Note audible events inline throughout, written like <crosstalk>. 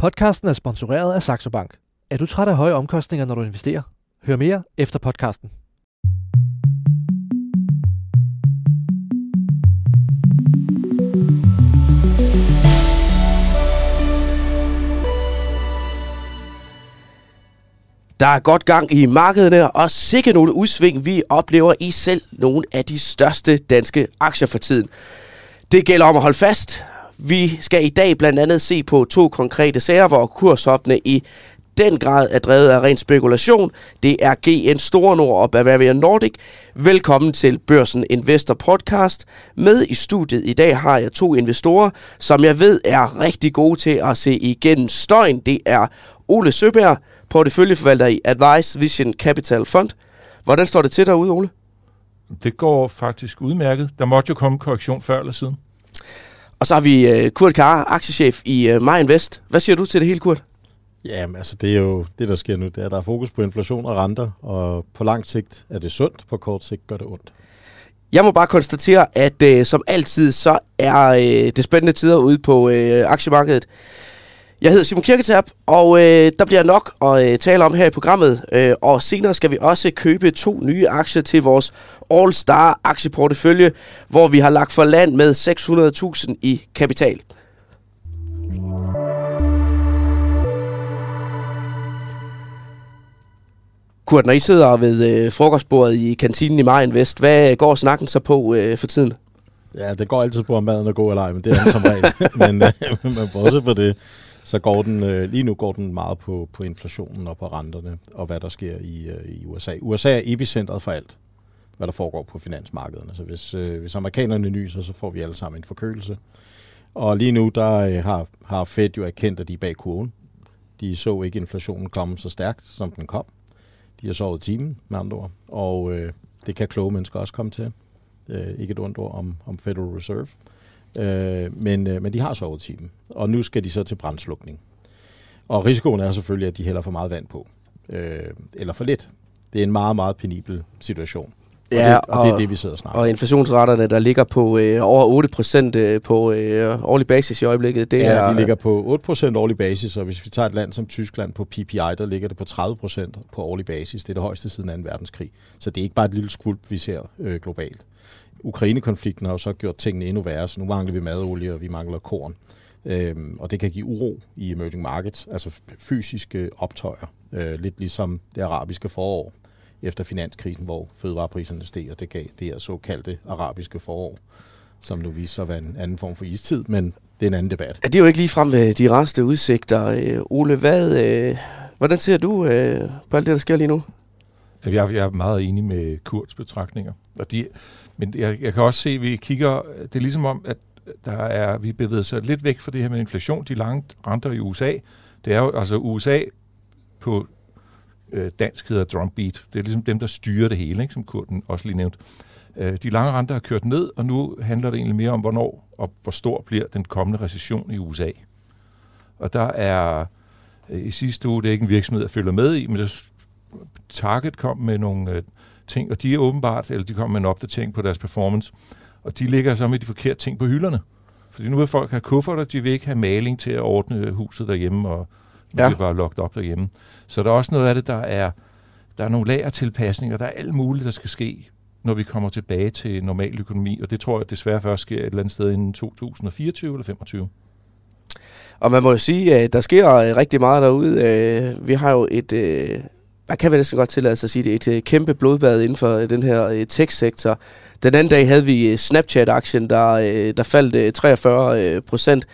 Podcasten er sponsoreret af Saxo Bank. Er du træt af høje omkostninger, når du investerer? Hør mere efter podcasten. Der er godt gang i markederne, og sikkert nogle udsving, vi oplever i selv nogle af de største danske aktier for tiden. Det gælder om at holde fast. Vi skal i dag blandt andet se på to konkrete sager, hvor kurshoppene i den grad er drevet af ren spekulation. Det er GN Store Nord og Bavaria Nordic. Velkommen til Børsen Investor Podcast. Med i studiet i dag har jeg to investorer, som jeg ved er rigtig gode til at se igennem støjen. Det er Ole Søberg, porteføljeforvalter i Advice Vision Capital Fund. Hvordan står det til derude, Ole? Det går faktisk udmærket. Der måtte jo komme korrektion før eller siden. Og så har vi uh, Kurt Kare, aktiechef i uh, Invest. Hvad siger du til det hele, Kurt? Jamen, altså det er jo det, der sker nu. Det er, at der er fokus på inflation og renter, og på lang sigt er det sundt, på kort sigt gør det ondt. Jeg må bare konstatere, at uh, som altid, så er uh, det spændende tider ude på uh, aktiemarkedet. Jeg hedder Simon Kirketab, og øh, der bliver nok at øh, tale om her i programmet. Øh, og senere skal vi også købe to nye aktier til vores All-Star aktieportefølje, hvor vi har lagt for land med 600.000 i kapital. Kurt, når I sidder ved øh, frokostbordet i kantinen i Marin Vest, hvad går snakken så på øh, for tiden? Ja, det går altid på, om maden er god eller ej, men det er som regel. <laughs> men, øh, men bortset for det, så går den, øh, lige nu går den meget på, på inflationen og på renterne, og hvad der sker i, øh, i USA. USA er epicentret for alt, hvad der foregår på finansmarkederne. Så hvis, øh, hvis amerikanerne nyser, så får vi alle sammen en forkølelse. Og lige nu, der øh, har, har Fed jo erkendt, at de er bag kurven. De så ikke inflationen komme så stærkt, som den kom. De har sovet timen, med andre ord. Og øh, det kan kloge mennesker også komme til. Øh, ikke et ondt ord om, om Federal Reserve. Øh, men, øh, men de har sovet timen, og nu skal de så til brandslukning. Og risikoen er selvfølgelig, at de hælder for meget vand på, øh, eller for lidt. Det er en meget, meget penibel situation. Og, Ja, det, og, og det er det, vi sidder og snakker Og inflationsretterne, der ligger på øh, over 8% øh, på øh, årlig basis i øjeblikket, det Det er... ja, de ligger på 8% årlig basis, og hvis vi tager et land som Tyskland på PPI, der ligger det på 30% på årlig basis. Det er det højeste siden 2. verdenskrig. Så det er ikke bare et lille skvulp, vi ser øh, globalt. Ukraine-konflikten har jo så gjort tingene endnu værre, så nu mangler vi madolie, og vi mangler korn. Øhm, og det kan give uro i emerging markets, altså fysiske optøjer. Øh, lidt ligesom det arabiske forår efter finanskrisen, hvor fødevarepriserne steg, og det gav det her såkaldte arabiske forår, som nu viser sig at være en anden form for istid, men det er en anden debat. Ja, det er jo ikke lige frem med øh, de rareste udsigter. Øh, Ole, hvad, øh, hvordan ser du øh, på alt det, der sker lige nu? Jeg, jeg er meget enig med Kurts betragtninger. Og de, men jeg, jeg kan også se, at vi kigger, det er ligesom om, at der er, vi bevæger sig lidt væk fra det her med inflation, de lange renter i USA. Det er jo, altså USA på øh, dansk hedder drumbeat. Det er ligesom dem, der styrer det hele, ikke, som Kurten også lige nævnte. Øh, de lange renter har kørt ned, og nu handler det egentlig mere om, hvornår og hvor stor bliver den kommende recession i USA. Og der er øh, i sidste uge, det er ikke en virksomhed, jeg følger med i, men der Target kom med nogle øh, ting, og de er åbenbart, eller de kom med en opdatering på deres performance, og de ligger så med de forkerte ting på hylderne. Fordi nu vil folk have kufferter, de vil ikke have maling til at ordne huset derhjemme, og Ja. det var lukket op derhjemme. Så der er også noget af det, der er, der er nogle lagertilpasninger, der er alt muligt, der skal ske, når vi kommer tilbage til normal økonomi, og det tror jeg desværre først sker et eller andet sted inden 2024 eller 2025. Og man må jo sige, at der sker øh, rigtig meget derude. Øh, Vi har jo et, man kan vel næsten godt tillade sig at sige det, et øh, kæmpe blodbad inden for øh, den her øh, tech-sektor. Den anden dag havde vi Snapchat-aktien, der, der faldt 43 procent.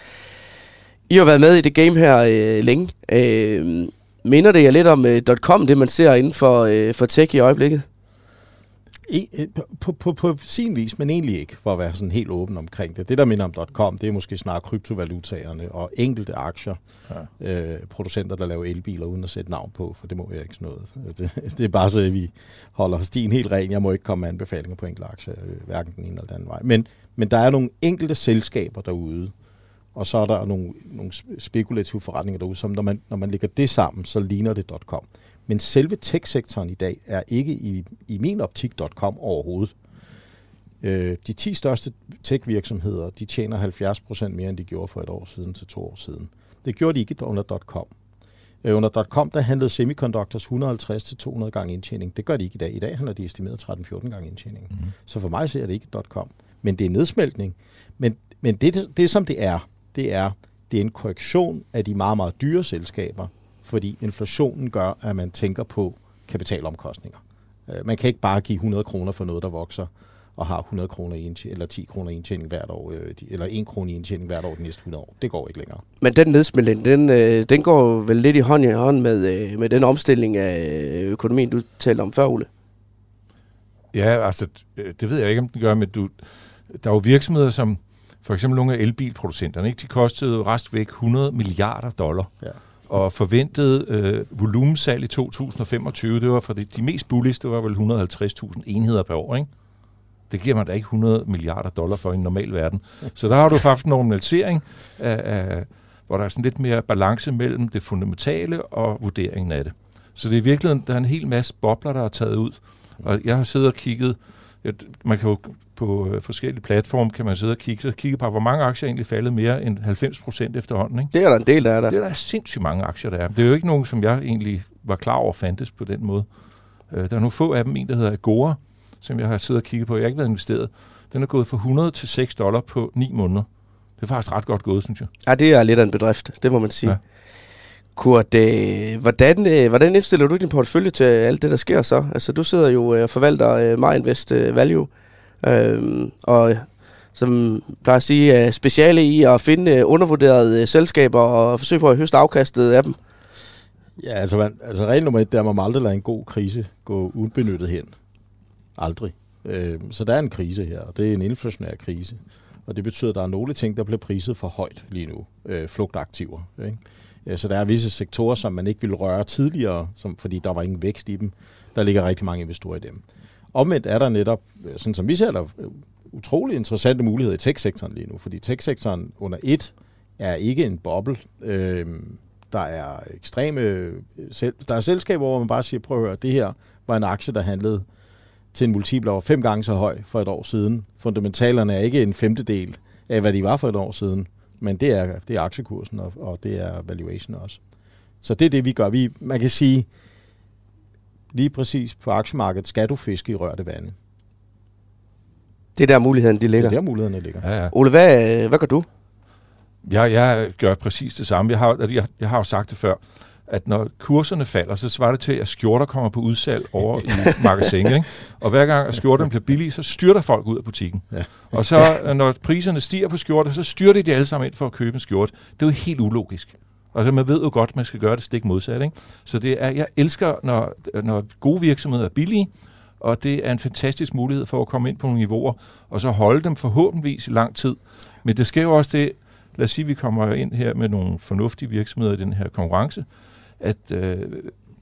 I har været med i det game her øh, længe. Øh, Minder det jer lidt om øh, .com, det man ser inden for, øh, for tech i øjeblikket? I, øh, på, på, på, på sin vis, men egentlig ikke, for at være sådan helt åben omkring det. Det, der minder om .com, det er måske snarere kryptovalutaerne og enkelte aktier. Ja. Øh, producenter, der laver elbiler uden at sætte navn på, for det må jeg ikke sådan noget. Det, det er bare så, at vi holder stien helt ren. Jeg må ikke komme med anbefalinger på enkelte aktier, øh, hverken den ene eller den anden vej. Men, men der er nogle enkelte selskaber derude, og så er der nogle, nogle spekulative forretninger derude, som når man, når man lægger det sammen, så ligner det .com. Men selve tech-sektoren i dag er ikke i, i min optik .com overhovedet. Øh, de 10 største tech-virksomheder, de tjener 70% mere, end de gjorde for et år siden til to år siden. Det gjorde de ikke under .com. Øh, under .com, der handlede semiconductors 150-200 gange indtjening. Det gør de ikke i dag. I dag handler de estimeret 13-14 gange indtjening. Mm. Så for mig ser det ikke .com. Men det er nedsmeltning. Men, men det, det, som det er, det er, det er en korrektion af de meget, meget dyre selskaber, fordi inflationen gør, at man tænker på kapitalomkostninger. Øh, man kan ikke bare give 100 kroner for noget, der vokser, og har 100 kroner i eller 10 kroner i indtjening hvert år, øh, eller 1 krone i indtjening hvert år de næste 100 år. Det går ikke længere. Men den nedsmeltning, den, øh, den går vel lidt i hånd i hånd med, med den omstilling af økonomien, du talte om før, Ole? Ja, altså, det ved jeg ikke, om den gør, men du, der er jo virksomheder, som for eksempel nogle af elbilproducenterne, ikke? de kostede rest væk 100 milliarder dollar. Ja og forventet øh, volumensal i 2025, det var for de, de mest bullish, det var vel 150.000 enheder per år, ikke? Det giver man da ikke 100 milliarder dollar for i en normal verden. Så der har du faktisk en normalisering, af, af, hvor der er sådan lidt mere balance mellem det fundamentale og vurderingen af det. Så det er virkelig, der er en hel masse bobler, der er taget ud. Og jeg har siddet og kigget, man kan jo på øh, forskellige platforme kan man sidde og kigge, så kigge på, hvor mange aktier egentlig faldet mere end 90 procent efterhånden. Ikke? Det er der en del, der er der. Det er der sindssygt mange aktier, der er. Det er jo ikke nogen, som jeg egentlig var klar over fandtes på den måde. Øh, der er nogle få af dem, en der hedder Agora, som jeg har siddet og kigget på. Jeg har ikke været investeret. Den er gået fra 100 til 6 dollar på 9 måneder. Det er faktisk ret godt gået, synes jeg. Ja, det er lidt af en bedrift, det må man sige. Ja. Kurt, øh, hvordan, øh, hvordan indstiller du din portefølje til alt det, der sker så? Altså, du sidder jo og forvalter øh, MyInvest øh, Value. Øh, og som plejer at sige, speciale i at finde øh, undervurderede øh, selskaber og forsøge på at høste afkastet af dem. Ja, altså, man, altså regel nummer et, der at man aldrig lade en god krise gå ubenyttet hen. Aldrig. Øh, så der er en krise her, og det er en inflationær krise. Og det betyder, at der er nogle ting, der bliver priset for højt lige nu. Øh, flugtaktiver. Ikke? Så der er visse sektorer, som man ikke ville røre tidligere, som, fordi der var ingen vækst i dem. Der ligger rigtig mange investorer i dem. Omvendt er der netop, øh, sådan som vi ser der, utrolig interessante muligheder i tech-sektoren lige nu, fordi tech-sektoren under et er ikke en boble. Øh, der er ekstreme øh, selv, der er selskaber, hvor man bare siger, prøv at høre, det her var en aktie, der handlede til en multiple over fem gange så høj for et år siden. Fundamentalerne er ikke en femtedel af, hvad de var for et år siden, men det er, det er aktiekursen, og, og det er valuation også. Så det er det, vi gør. Vi, man kan sige, lige præcis på aktiemarkedet skal du fiske i rørte vande. Det er der muligheden, de ligger. Det er der mulighederne ligger. Ja, ja. Ole, hvad, hvad gør du? Jeg, jeg gør præcis det samme. Jeg har, jeg, jeg har jo sagt det før, at når kurserne falder, så svarer det til, at skjorter kommer på udsalg over i <laughs> magasinet. Ikke? Og hver gang skjorterne bliver billige, så styrter folk ud af butikken. Ja. Og så når priserne stiger på skjorter, så styrter de alle sammen ind for at købe en skjorte. Det er jo helt ulogisk. Altså man ved jo godt, at man skal gøre det stik modsat. Ikke? Så det er, jeg elsker, når, når gode virksomheder er billige, og det er en fantastisk mulighed for at komme ind på nogle niveauer, og så holde dem forhåbentligvis i lang tid. Men det sker jo også det, lad os sige, at vi kommer ind her med nogle fornuftige virksomheder i den her konkurrence, at øh,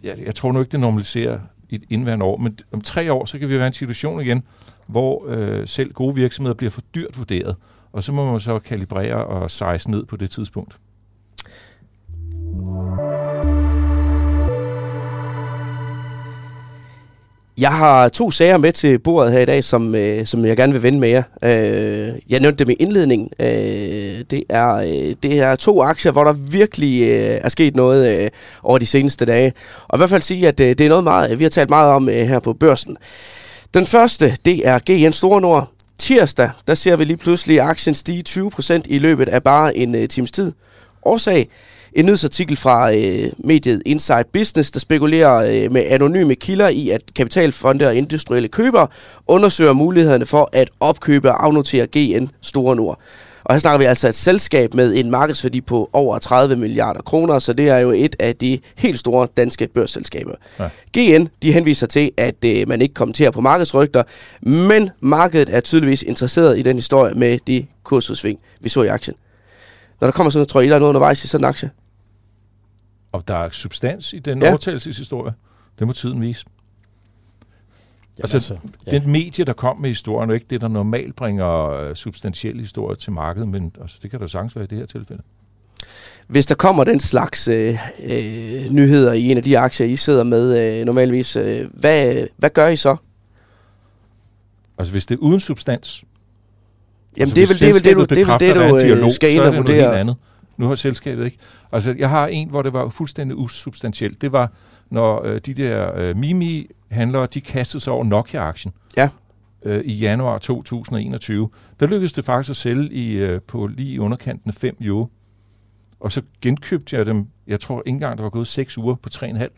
ja, jeg tror nu ikke, det normaliserer i et indværende år, men om tre år, så kan vi være i en situation igen, hvor øh, selv gode virksomheder bliver for dyrt vurderet, og så må man så kalibrere og size ned på det tidspunkt. Jeg har to sager med til bordet her i dag, som, øh, som jeg gerne vil vende med jer. Øh, jeg nævnte dem i indledningen. Øh, det, er, øh, det er to aktier, hvor der virkelig øh, er sket noget øh, over de seneste dage. Og i hvert fald sige, at øh, det er noget, meget, vi har talt meget om øh, her på børsen. Den første, det er GN Store Nord. Tirsdag, der ser vi lige pludselig aktien stige 20% i løbet af bare en øh, times tid. Årsag, en nyhedsartikel fra øh, mediet Inside Business, der spekulerer øh, med anonyme kilder i, at kapitalfonde og industrielle købere undersøger mulighederne for at opkøbe og afnotere GN Store Nord. Og her snakker vi altså et selskab med en markedsværdi på over 30 milliarder kroner, så det er jo et af de helt store danske børsselskaber. Ja. GN de henviser til, at øh, man ikke kommenterer på markedsrygter, men markedet er tydeligvis interesseret i den historie med de kursudsving, vi så i aktien. Når der kommer sådan noget, tror I, der er noget undervejs i sådan en aktie? Og der er substans i den ja. overtagelseshistorie. Det må tiden vise. Jamen altså, altså ja. den medie, der kom med historien, er ikke det, der normalt bringer øh, substantielle historier til markedet, men altså, det kan der sagtens være i det her tilfælde. Hvis der kommer den slags øh, øh, nyheder i en af de aktier, I sidder med øh, normalvis, øh, hvad, hvad gør I så? Altså hvis det er uden substans, Jamen altså, det er vel det, det, det, du, det, er det, du øh, skal ind og vurdere. Nu har selskabet ikke. Altså, jeg har en, hvor det var fuldstændig usubstantielt. Det var, når øh, de der øh, Mimi-handlere, de kastede sig over Nokia-aktien. Ja. Øh, I januar 2021. Der lykkedes det faktisk at sælge i, øh, på lige i underkanten af 5 euro. Og så genkøbte jeg dem, jeg tror ikke engang, der var gået 6 uger på 3,5.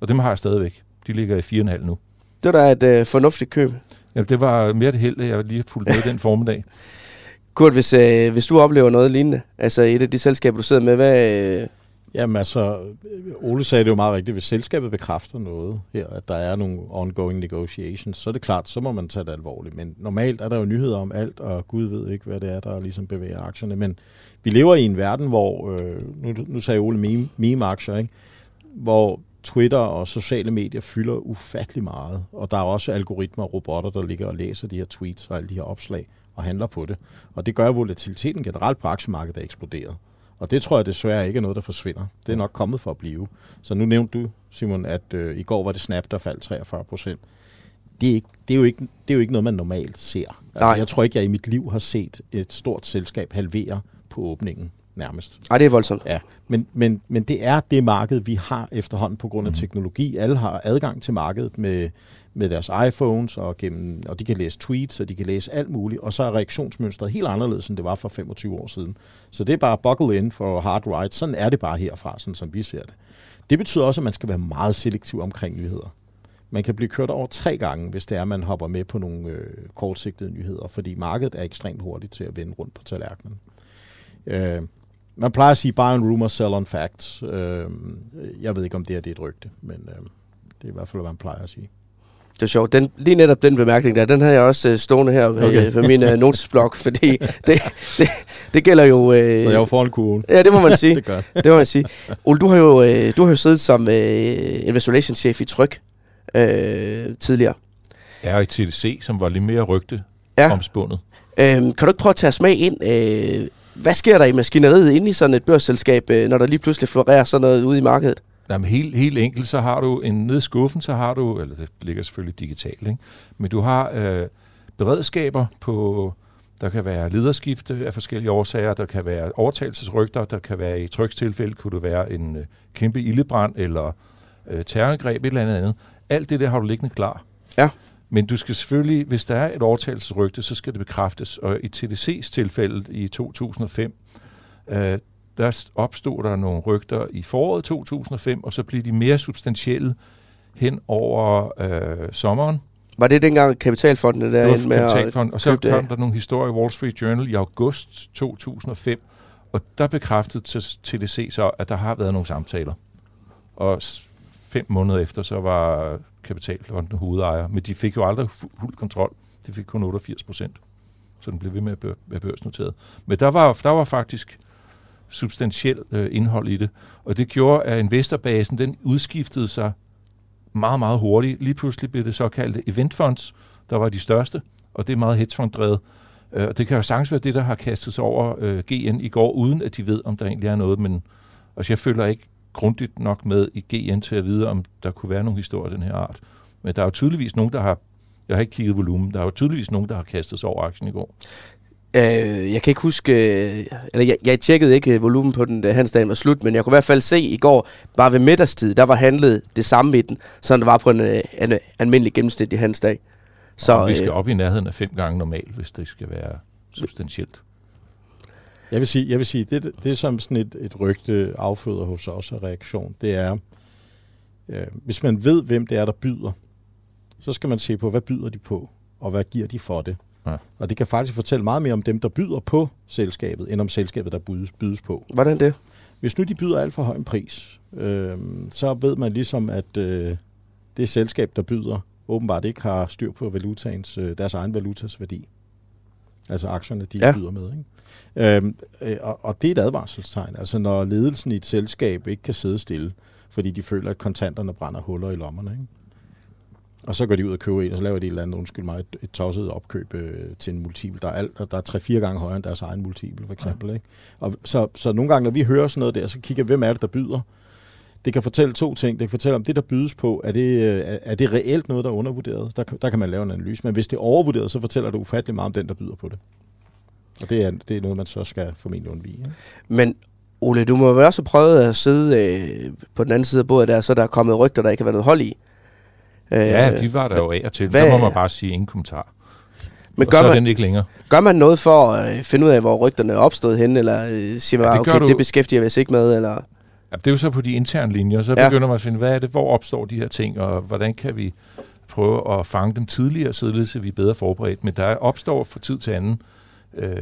Og dem har jeg stadigvæk. De ligger i 4,5 nu. Det var da et øh, fornuftigt køb. Ja, det var mere det held, at jeg lige har fulgt med den formiddag. <laughs> Kurt, hvis, øh, hvis du oplever noget lignende, altså et af de selskaber, du sidder med, hvad... Øh, Jamen altså, Ole sagde det jo meget rigtigt. Hvis selskabet bekræfter noget her, at der er nogle ongoing negotiations, så er det klart, så må man tage det alvorligt. Men normalt er der jo nyheder om alt, og Gud ved ikke, hvad det er, der ligesom bevæger aktierne. Men vi lever i en verden, hvor, øh, nu, nu sagde Ole meme, meme-aktier, ikke? hvor Twitter og sociale medier fylder ufattelig meget. Og der er også algoritmer og robotter, der ligger og læser de her tweets og alle de her opslag og handler på det. Og det gør, at volatiliteten generelt på aktiemarkedet er eksploderet. Og det tror jeg desværre ikke er noget, der forsvinder. Det er nok kommet for at blive. Så nu nævnte du, Simon, at øh, i går var det Snap, der faldt 43 procent. Det er, ikke, det, er jo ikke, det er jo ikke noget, man normalt ser. Altså, Nej. jeg tror ikke, jeg i mit liv har set et stort selskab halvere på åbningen nærmest. ej, det er voldsomt. Ja, men, men, men det er det marked, vi har efterhånden på grund af teknologi. Alle har adgang til markedet med, med deres iPhones, og, gennem, og de kan læse tweets, og de kan læse alt muligt, og så er reaktionsmønstret helt anderledes, end det var for 25 år siden. Så det er bare buckle in for hard ride. Sådan er det bare herfra, sådan som vi ser det. Det betyder også, at man skal være meget selektiv omkring nyheder. Man kan blive kørt over tre gange, hvis det er, at man hopper med på nogle øh, kortsigtede nyheder, fordi markedet er ekstremt hurtigt til at vende rundt på tallerkenen. Øh, man plejer at sige, buy on rumor, sell on facts. Øh, jeg ved ikke, om det her det er et rygte, men øh, det er i hvert fald, hvad man plejer at sige. Det er sjovt. Den, lige netop den bemærkning der, den havde jeg også øh, stående her okay. Okay. øh, på min øh, notesblok, <laughs> fordi det, det, det gælder jo... Øh, Så jeg er jo foran kurven. Ja, det må man sige. <laughs> det gør det. må man sige. Ole, du har jo, øh, du har jo siddet som øh, investor relations chef i Tryk øh, tidligere. Er i TDC, som var lidt mere rygte Ja. omspundet. Øh, kan du ikke prøve at tage os med ind? Øh, hvad sker der i maskineriet inde i sådan et børsselskab, øh, når der lige pludselig florerer sådan noget ude i markedet? Jamen, helt, helt enkelt, så har du en nede i skuffen, så har du, eller det ligger selvfølgelig digitalt, ikke? men du har øh, beredskaber på, der kan være lederskifte af forskellige årsager, der kan være overtagelsesrygter, der kan være i trykstilfælde, kunne det være en øh, kæmpe ildebrand eller øh, terrorangreb, et eller andet andet. Alt det der har du liggende klar. Ja. Men du skal selvfølgelig, hvis der er et overtagelsesrygte, så skal det bekræftes. Og i TDC's tilfælde i 2005, øh, der opstod der nogle rygter i foråret 2005, og så blev de mere substantielle hen over øh, sommeren. Var det dengang kapitalfondene der Det med at kapitalfond, og så det af? kom der nogle historier i Wall Street Journal i august 2005, og der bekræftede TDC så, at der har været nogle samtaler. Og fem måneder efter, så var kapitalfonden hovedejer, men de fik jo aldrig fuld kontrol. De fik kun 88 procent, så den blev ved med at være børsnoteret. Men der var, der var faktisk substantielt øh, indhold i det, og det gjorde, at investorbasen, den udskiftede sig meget, meget hurtigt. Lige pludselig blev det såkaldte eventfonds, der var de største, og det er meget hedgefonddrevet. Øh, Og det kan jo sagtens være det, der har kastet sig over øh, GN i går, uden at de ved, om der egentlig er noget, men altså, jeg følger ikke grundigt nok med i GN til at vide, om der kunne være nogle historier af den her art. Men der er jo tydeligvis nogen, der har, jeg har ikke kigget volumen, der er jo tydeligvis nogen, der har kastet sig over aktien i går. Øh, jeg kan ikke huske, øh, eller jeg, jeg tjekkede ikke øh, volumen på den, da handelsdagen var slut, men jeg kunne i hvert fald se i går, bare ved middagstid, der var handlet det samme i den, som det var på en, øh, en almindelig gennemsnitlig handelsdag. Så, Så og vi skal øh, op i nærheden af fem gange normalt, hvis det skal være substantielt. Jeg vil sige, jeg vil sige det, det som sådan et, et rygte afføder hos os og reaktion, det er, øh, hvis man ved, hvem det er, der byder, så skal man se på, hvad byder de på, og hvad giver de for det. Ja. Og det kan faktisk fortælle meget mere om dem, der byder på selskabet, end om selskabet, der bydes, bydes på. hvordan det? Hvis nu de byder alt for høj en pris, øh, så ved man ligesom, at øh, det selskab, der byder, åbenbart ikke har styr på valutaens, øh, deres egen valutas værdi. Altså aktierne, de Ja. ja. byder med. Ikke? Øhm, øh, og, og det er et advarselstegn. Altså når ledelsen i et selskab ikke kan sidde stille, fordi de føler, at kontanterne brænder huller i lommerne. Ikke? Og så går de ud og køber en, og så laver de et eller andet, undskyld mig, et, et tosset opkøb øh, til en multiple. Der er, alt, der er tre-fire gange højere end deres egen multiple, for eksempel. Ikke? Og så, så nogle gange, når vi hører sådan noget der, så kigger vi, hvem er det, der byder? Det kan fortælle to ting. Det kan fortælle, om det, der bydes på, er det, øh, er- det reelt noget, der er undervurderet? Der, kan- der kan man lave en analyse. Men hvis det er overvurderet, så fortæller det ufattelig meget om den, der byder på det. Og det er, det er noget, man så skal formentlig undvige. Ikke? Men Ole, du må vel også have prøvet at sidde øh, på den anden side af bordet der, så der er kommet rygter, der ikke har været noget hold i. Øh, Ja, de var der jo af og til. hvad- Der må man bare sige ingen kommentar. men og så gør er man, den ikke længere. gør man noget for at øh, finde ud af, hvor rygterne er opstået henne, eller øh, siger man, Ja, ja, det gør okay, du- det beskæftiger vi os ikke med, eller... Ja, det er jo så på de interne linjer, så Ja. begynder man at finde, hvad er det, hvor opstår de her ting, og hvordan kan vi prøve at fange dem tidligere, således at vi er bedre forberedt. Men der opstår fra tid til anden. Øh,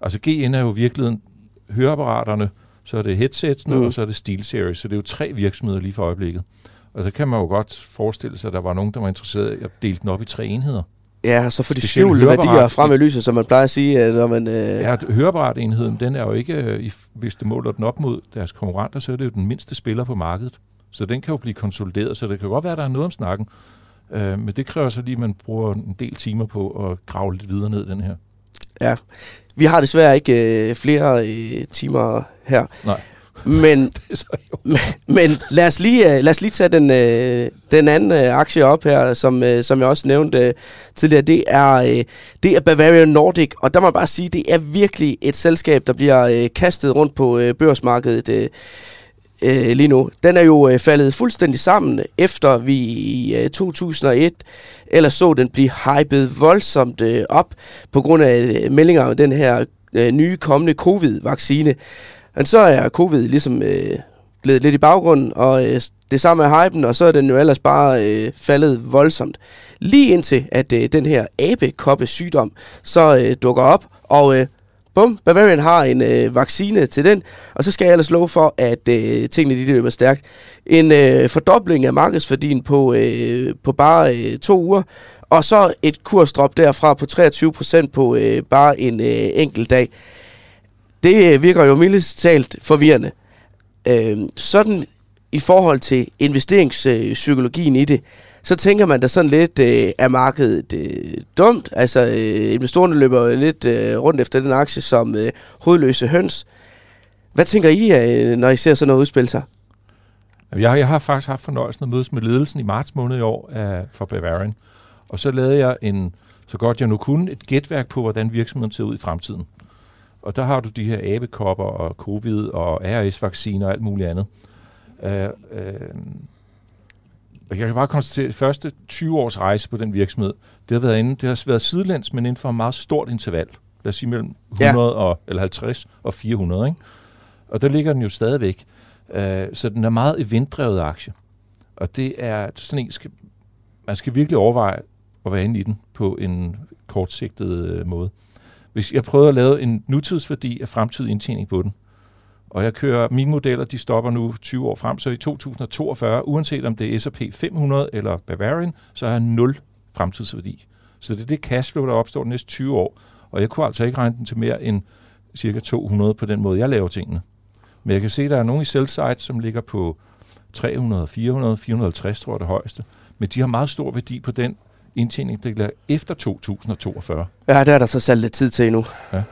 altså GN er jo i virkeligheden høreapparaterne, så er det headsetsene, mm. og så er det SteelSeries. Så det er jo tre virksomheder lige for øjeblikket. Og så kan man jo godt forestille sig, at der var nogen, der var interesseret i at dele den op i tre enheder. Ja, så får de skjulte værdier frem i lyset, som man plejer at sige, at når man... Øh, Ja, høreapparatenheden, den er jo ikke, øh, i- hvis det måler den op mod deres konkurrenter, så er det jo den mindste spiller på markedet. Så den kan jo blive konsolideret, så det kan godt være, at der er noget om snakken. Øh, men det kræver så lige, at man bruger en del timer på at grave lidt videre ned den her. ja. Vi har desværre ikke øh, flere øh, timer her. Nej. Men, <laughs> jo. men lad, os lige, øh, lad os lige tage den, øh, den anden øh, aktie op her, som, øh, som jeg også nævnte tidligere. Det er, det er Bavarian Nordic, og der må jeg bare sige, det er virkelig et selskab, der bliver kastet rundt på børsmarkedet øh, lige nu. Den er jo øh, faldet fuldstændig sammen, efter vi i øh, 2001 ellers så den blive hypet voldsomt øh, op på grund af øh, meldinger om den her øh, nye kommende covid-vaccine. Men så er covid ligesom øh, blevet lidt i baggrunden, og øh, det samme er hypen, og så er den jo ellers bare øh, faldet voldsomt. Lige indtil, at øh, den her abekoppe sygdom så øh, dukker op, og øh, bum, Bavarian har en øh, vaccine til den, og så skal jeg ellers love for, at øh, tingene de løber stærkt. En øh, fordobling af markedsværdien på, øh, på bare øh, to uger, og så et kursdrop derfra på 23% på øh, bare en øh, enkelt dag. Det øh, virker jo mildest talt forvirrende. Øh, sådan i forhold til investeringspsykologien i det, så tænker man da sådan lidt, øh, er markedet øh, dumt? Altså, øh, investorerne løber lidt øh, rundt efter den aktie som øh, hovedløse høns. Hvad tænker I, øh, når I ser sådan noget udspille sig? Jeg, jeg har faktisk haft fornøjelsen at mødes med ledelsen i marts måned i år af, for Bavarian. Og så lavede jeg en, så godt jeg nu kunne, et gætværk på, hvordan virksomheden ser ud i fremtiden. Og der har du de her abekopper og covid og RS-vacciner og alt muligt andet. Øh, øh, og jeg kan bare konstatere, at de første 20 års rejse på den virksomhed, det har været, inde, det har været sidelæns, men inden for et meget stort interval. Lad os sige mellem 100 ja. og, eller 50 og 400. Ikke? Og der ligger den jo stadigvæk. Øh, så den er meget eventdrevet aktie. Og det er sådan en, skal, man skal virkelig overveje at være inde i den på en kortsigtet øh, måde. Hvis jeg prøver at lave en nutidsværdi af fremtidig indtjening på den, og jeg kører, mine modeller, de stopper nu 20 år frem, så i 2042, uanset om det er S&P 500 eller Bavarian, så har jeg 0 fremtidsværdi. Så det er det cashflow, der opstår de næste 20 år. Og jeg kunne altså ikke regne den til mere end cirka 200 på den måde, jeg laver tingene. Men jeg kan se, at der er nogle i sell side, som ligger på 300, 400, 450, tror jeg er det højeste. Men de har meget stor værdi på den indtjening, der ligger efter 2042. Ja, der er der så sat lidt tid til endnu. Ja.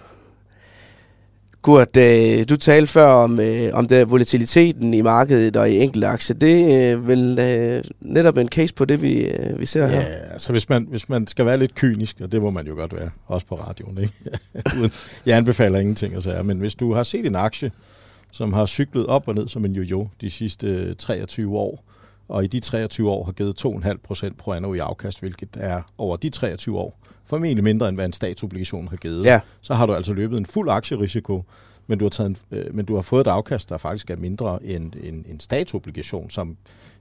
Gurt, øh, du talte før om, øh, om det volatiliteten i markedet og i enkelte aktier. Det er øh, vel øh, netop en case på det, vi, øh, vi ser her. Ja, altså hvis man, hvis man skal være lidt kynisk, og det må man jo godt være, også på radioen, ikke? <laughs> Uden- jeg anbefaler ingenting at sige, men hvis du har set en aktie, som har cyklet op og ned som en jojo de sidste øh, 23 år, og i de 23 år har givet 2,5 procent pro anno i afkast, hvilket er over de 23 år formentlig mindre end hvad en statsobligation har givet, Ja. så har du altså løbet en fuld aktierisiko, men du har, taget en, øh, men du har fået et afkast, der faktisk er mindre end en, en statsobligation, som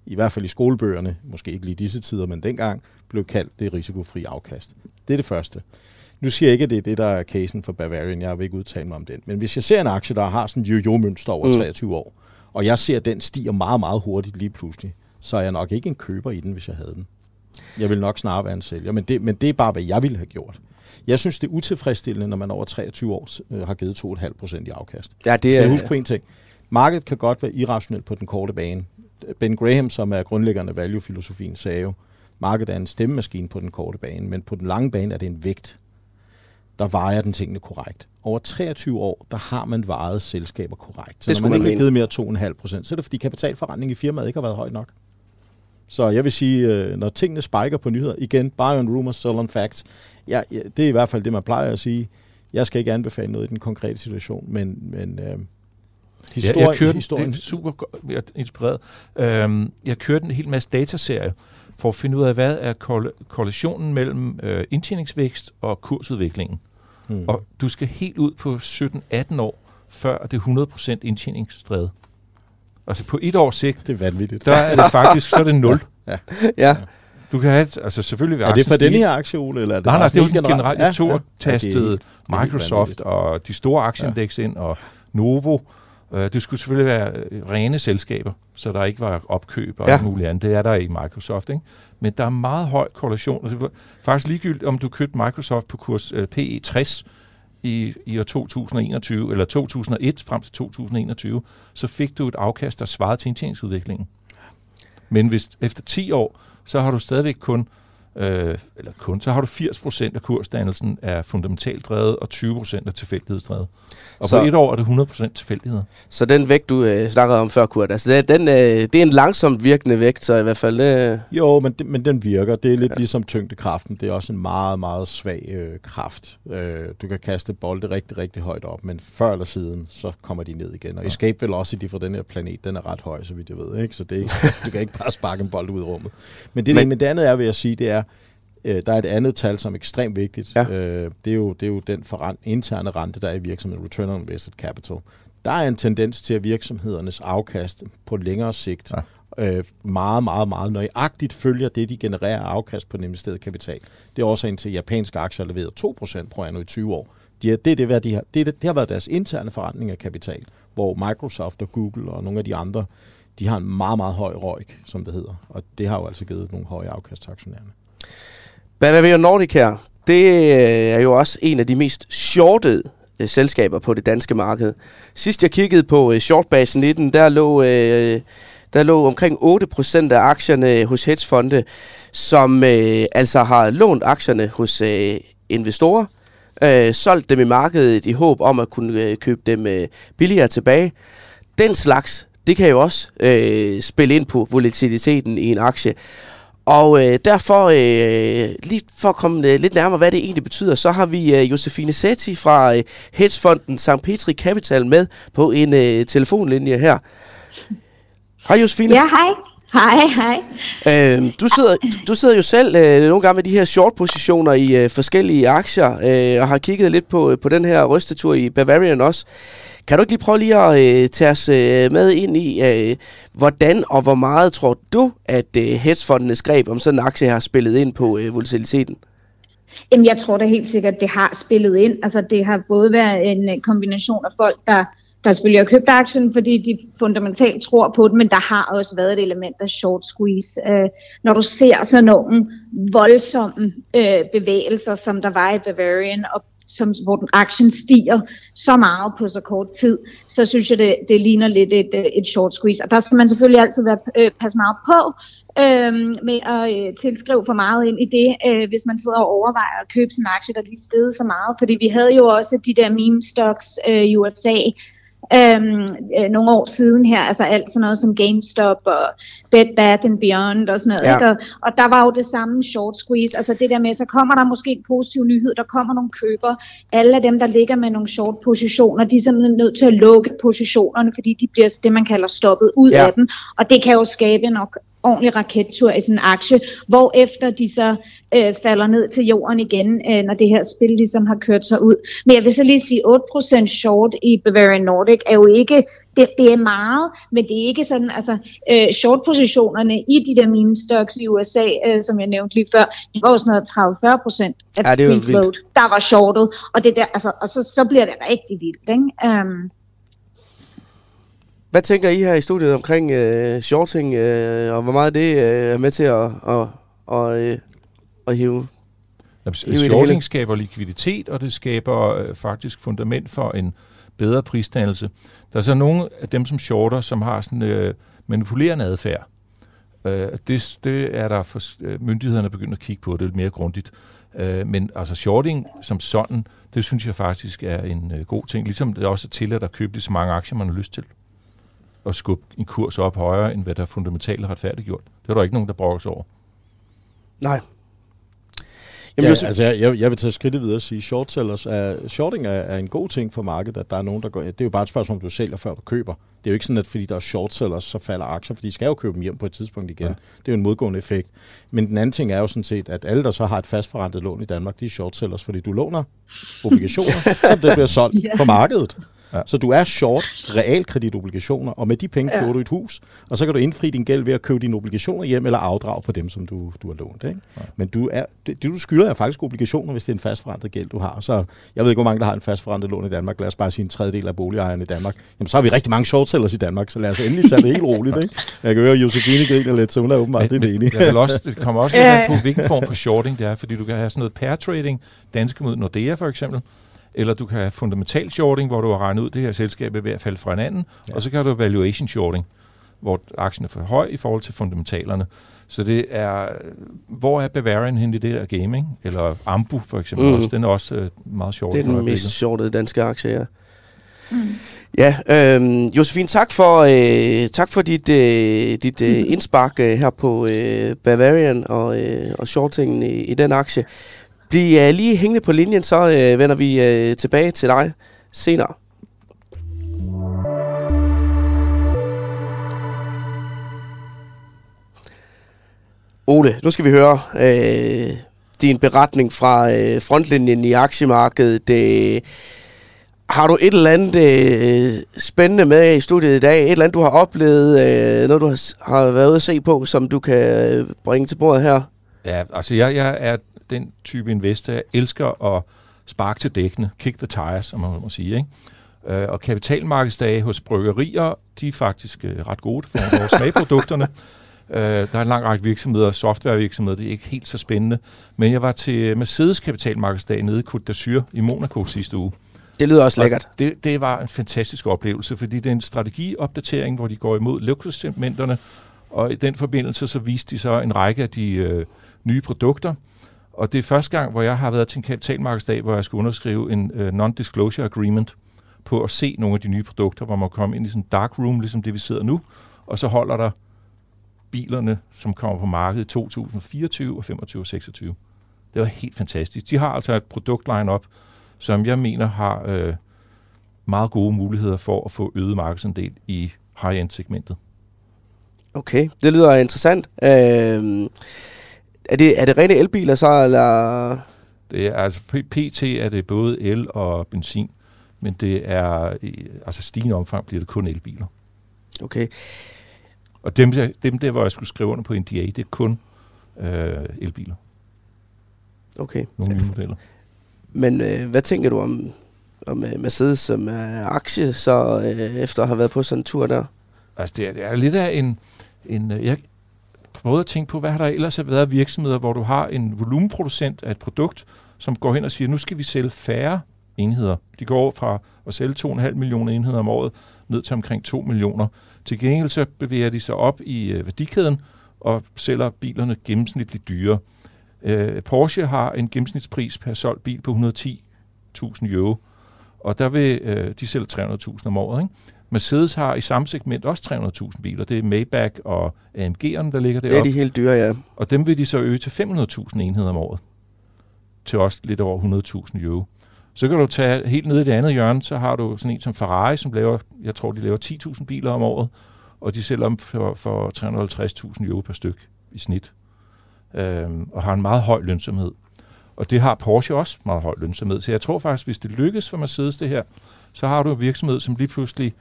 i hvert fald i skolebøgerne, måske ikke lige disse tider, men dengang, blev kaldt det risikofri afkast. Det er det første. Nu siger jeg ikke, at det er det, der er casen for Bavarian. Jeg vil ikke udtale mig om den. Men hvis jeg ser en aktie, der har sådan en jo-jo-mønster over Mm. 23 år, og jeg ser, at den stiger meget, meget hurtigt lige pludselig, så er jeg nok ikke en køber i den, hvis jeg havde den. Jeg vil nok snarere være en sælger, men det, men det er bare, hvad jeg ville have gjort. Jeg synes, det er utilfredsstillende, når man over 23 år øh, har givet 2,5 procent i afkast. Ja, det er... er huske på en ting. Markedet kan godt være irrationelt på den korte bane. Ben Graham, som er grundlæggeren af value-filosofien, sagde jo, markedet er en stemmemaskine på den korte bane, men på den lange bane er det en vægt, der vejer den tingene korrekt. Over 23 år, der har man vejet selskaber korrekt. Så Det når man man ikke har givet mere 2,5 procent, så er det fordi kapitalforretning i firmaet ikke har været høj nok. Så jeg vil sige, øh, når tingene spiker på nyheder, igen, buy on rumors, sell on facts, ja, ja, det er i hvert fald det, man plejer at sige. Jeg skal ikke anbefale noget i den konkrete situation, men, men øh, Historien, ja, jeg kørte historien. Det er super er inspireret. Øhm, jeg kørte en hel masse dataserie for at finde ud af, hvad er korrelationen mellem øh, indtjeningsvækst og kursudviklingen. Mm. Og du skal helt ud på 17-18 år, før det er 100% indtjeningsdrevet. Altså på et års sigt, det er vanvittigt. der er det faktisk, så er det 0. <laughs> ja. ja. Du kan have, altså selvfølgelig vil Er det for denne her aktie, Ole? Eller er det nej, nej, det er jo generelt. Jeg tog ja, ja. tastet Microsoft og de store aktieindeks ja. ind, og Novo, Øh, det skulle selvfølgelig være øh, rene selskaber, så der ikke var opkøb og ja. muligt andet. Det er der i Microsoft. Ikke? Men der er meget høj korrelation. Var faktisk ligegyldigt, om du købte Microsoft på kurs uh, PE 60 i, i år 2021, eller 2001 frem til 2021, så fik du et afkast, der svarede til indtjeningsudviklingen. Men hvis efter 10 år, så har du stadigvæk kun øh, eller kun, så har du 80% af kursdannelsen er fundamentalt drevet, og 20% er tilfældighedsdrevet. Og så, på et år er det 100% tilfældigheder. Så den vægt, du øh, snakkede om før, Kurt, altså det, den, øh, det er en langsomt virkende vægt, så i hvert fald... Øh... Jo, men, det, men den virker. Det er lidt ja. ligesom tyngdekraften. Det er også en meget, meget svag øh, kraft. Øh, du kan kaste bolde rigtig, rigtig højt op, men før eller siden, så kommer de ned igen. Og ja. Escape Velocity fra den her planet, den er ret høj, så vidt jeg ved. Ikke? Så det ikke, <laughs> du kan ikke bare sparke en bold ud i rummet. Men det, men, men det andet er, vil jeg sige, det er, Øh, der er et andet tal, som er ekstremt vigtigt. Ja. Øh, det, er jo, det er jo den forrent, interne rente, der er i virksomheden, Return on Invested Capital. Der er en tendens til, at virksomhedernes afkast på længere sigt ja. øh, meget, meget, meget nøjagtigt følger det, de genererer afkast på den investerede kapital. Det er årsagen til, at japanske aktier har leveret 2% på anno i 20 år. De er, det, er det, hvad de har, det, det, det har været deres interne forretning af kapital, hvor Microsoft og Google og nogle af de andre, de har en meget, meget høj ROIC, som det hedder. Og det har jo altså givet nogle høje afkast til aktionærerne. Bavaria Nordic her, det øh, er jo også en af de mest shortede øh, selskaber på det danske marked. Sidst jeg kiggede på øh, shortbasen i den, der lå, øh, der lå omkring 8% af aktierne hos hedgefonde, som øh, altså har lånt aktierne hos øh, investorer, øh, solgt dem i markedet i håb om at kunne øh, købe dem øh, billigere tilbage. Den slags, det kan jo også øh, spille ind på volatiliteten i en aktie. Og øh, derfor, øh, lige for at komme øh, lidt nærmere, hvad det egentlig betyder, så har vi øh, Josefine Setti fra øh, hedgefonden St. Petri Capital med på en øh, telefonlinje her. Hej Josefine. Ja, hej. Hej, hej. Øh, du, sidder, du sidder jo selv øh, nogle gange med de her short-positioner i øh, forskellige aktier, øh, og har kigget lidt på, på den her rystetur i Bavarian også. Kan du ikke lige prøve lige at øh, tage os øh, med ind i, øh, hvordan og hvor meget tror du, at øh, hedgefondenes greb om sådan en aktie har spillet ind på øh, volatiliteten? Jamen, jeg tror da helt sikkert, det har spillet ind. Altså, det har både været en øh, kombination af folk, der, der selvfølgelig har købt aktien, fordi de fundamentalt tror på det, men der har også været et element af short squeeze. Øh, når du ser sådan nogle voldsomme øh, bevægelser, som der var i Bavarian, og som, hvor den aktien stiger så meget på så kort tid, så synes jeg, det, det ligner lidt et, øh, et short squeeze. Og der skal man selvfølgelig altid være, øh, passe meget på øh, med at øh, tilskrive for meget ind i det, øh, hvis man sidder og overvejer at købe sin aktie, der lige steget så meget. Fordi vi havde jo også de der meme stocks øh, i USA, øhm, øh, nogle år siden her, altså alt sådan noget som GameStop og Bed Bath and Beyond og sådan noget, ja. ikke? Og, og der var jo det samme short squeeze, altså det der med, så kommer der måske en positiv nyhed, der kommer nogle køber, alle af dem, der ligger med nogle short positioner, de er simpelthen nødt til at lukke positionerne, fordi de bliver det, man kalder stoppet ud ja. af dem, og det kan jo skabe nok ordentlig rakettur i en aktie, hvor efter de så øh, falder ned til jorden igen, øh, når det her spil ligesom har kørt sig ud. Men jeg vil så lige sige, 8% short i Bavarian Nordic er jo ikke, det, det er meget, men det er ikke sådan, altså øh, short-positionerne i de der meme stocks i USA, øh, som jeg nævnte lige før, de var jo sådan noget 30-40% af ja, free float, der var shortet, og, det der, altså, og så, så bliver det rigtig vildt, ikke? Um, hvad tænker I her i studiet omkring øh, shorting, øh, og hvor meget det øh, er med til at, at, at, øh, at hive? Jamen, shorting skaber likviditet, og det skaber øh, faktisk fundament for en bedre prisdannelse. Der er så nogle af dem, som shorter, som har sådan øh, manipulerende adfærd. Øh, det, det er der for, øh, myndighederne begyndt at kigge på, det er lidt mere grundigt. Øh, men altså shorting som sådan, det synes jeg faktisk er en øh, god ting. Ligesom det også er tilladt at købe lige så mange aktier, man har lyst til at skubbe en kurs op højere, end hvad der fundamentalt retfærdigt gjort. Det er der ikke nogen, der brokker sig over. Nej. Jamen, ja, Josef, altså jeg, jeg, jeg vil tage skridtet videre og sige, short sellers er, shorting er, er en god ting for markedet, at der er nogen, der går, det er jo bare et spørgsmål, om du sælger, før du køber. Det er jo ikke sådan, at fordi der er short sellers, så falder aktier, for de skal jo købe dem hjem på et tidspunkt igen. Ja. Det er jo en modgående effekt. Men den anden ting er jo sådan set, at alle, der så har et fastforrentet lån i Danmark, de er short sellers, fordi du låner obligationer, <laughs> som det bliver solgt Ja. på markedet. Ja. Så du er short realkreditobligationer, og med de penge Ja. køber du et hus, og så kan du indfri din gæld ved at købe dine obligationer hjem eller afdrage på dem, som du, du har lånt. Ikke? Men du er, det, det, du skylder er faktisk obligationer, hvis det er en fastforrentet gæld, du har. Så jeg ved ikke, hvor mange, der har en fastforrentet lån i Danmark. Lad os bare sige en tredjedel af boligejerne i Danmark. Jamen, så har vi rigtig mange short sellers i Danmark, så lad os endelig tage det helt roligt. Ikke? Jeg kan høre, at Josefine griner lidt, så hun er åbenbart lidt enig. jeg vil også, det kommer også lidt Ja. på, hvilken form for shorting det er, fordi du kan have sådan noget pair trading, danske mod Nordea for eksempel, eller du kan have fundamental shorting, hvor du har regnet ud, at det her selskab er ved at falde fra hinanden, ja. og så kan du have valuation shorting, hvor aktien er for høj i forhold til fundamentalerne. Så det er, hvor er Bavarian hen i det der gaming? Eller Ambu for eksempel Mm. mm. også, den er også øh, meget sjov. det er den mest shortede danske aktie, ja. Ja, øh, Josefine, tak for, øh, tak for dit, øh, dit øh, <laughs> indspark øh, her på øh, Bavarian og, øh, og shortingen i, i den aktie. Bliv øh, lige hængende på linjen, så øh, vender vi øh, tilbage til dig senere. Ole, nu skal vi høre øh, din beretning fra øh, frontlinjen i aktiemarkedet. Øh, har du et eller andet øh, spændende med i studiet i dag? Et eller andet, du har oplevet? Øh, noget, du har, har været ude at se på, som du kan øh, bringe til bordet her? Ja, altså jeg, jeg er den type investor, elsker at sparke til dækkene, kick the tires, som man må sige. Ikke? Øh, og kapitalmarkedsdage hos bryggerier, de er faktisk øh, ret gode for at smage produkterne. Øh, der er en lang række virksomheder, softwarevirksomheder, det er ikke helt så spændende. Men jeg var til Mercedes kapitalmarkedsdag nede i Côte d'Azur i Monaco sidste uge. Det lyder også lækkert. Og Det, det var en fantastisk oplevelse, fordi det er en strategiopdatering, hvor de går imod luksussegmenterne, og i den forbindelse så viste de så en række af de øh, nye produkter. Og det er første gang, hvor jeg har været til en kapitalmarkedsdag, hvor jeg skulle underskrive en øh, non-disclosure agreement på at se nogle af de nye produkter, hvor man kommer ind i sådan en dark room, ligesom det vi sidder nu, og så holder der bilerne, som kommer på markedet i 2024 og 25 og 26. Det var helt fantastisk. De har altså et produktline op, som jeg mener har øh, meget gode muligheder for at få øget markedsandel i high-end-segmentet. Okay, det lyder interessant. Øh, er, det, er det rene elbiler så, eller... Det er, altså, pt. er det både el og benzin, men det er, altså stigende omfang bliver det kun elbiler. Okay, Og dem, der- dem der, hvor jeg skulle skrive under på NDA, det er kun øh, elbiler. okay. Nogle nye modeller. Men øh, hvad tænker du om, om øh, Mercedes som er aktie, så øh, efter at have været på sådan en tur der? Altså, det er, det er lidt af en... en øh, jeg prøvede at tænke på, hvad har der ellers været af virksomheder, hvor du har en volumenproducent af et produkt, som går hen og siger, nu skal vi sælge færre enheder. De går fra at sælge 2,5 millioner enheder om året ned til omkring 2 millioner. Til gengæld så bevæger de sig op i øh, værdikæden og sælger bilerne gennemsnitligt dyre. Øh, Porsche har en gennemsnitspris per solgt bil på 110.000 euro, og der vil øh, de sælge 300.000 om året. Ikke? Mercedes har i samme segment også 300.000 biler. Det er Maybach og AMG'erne, der ligger Det er deroppe. de helt dyre, ja. Og dem vil de så øge til 500.000 enheder om året. Til også lidt over 100.000 euro. Så kan du tage helt ned i det andet hjørne, så har du sådan en som Ferrari, som laver, jeg tror, de laver 10.000 biler om året, og de sælger dem for, for 350.000 euro per styk i snit. Øhm, og har en meget høj lønsomhed. Og det har Porsche også meget høj lønsomhed. Så jeg tror faktisk, hvis det lykkes for Mercedes det her, så har du en virksomhed, som lige pludselig,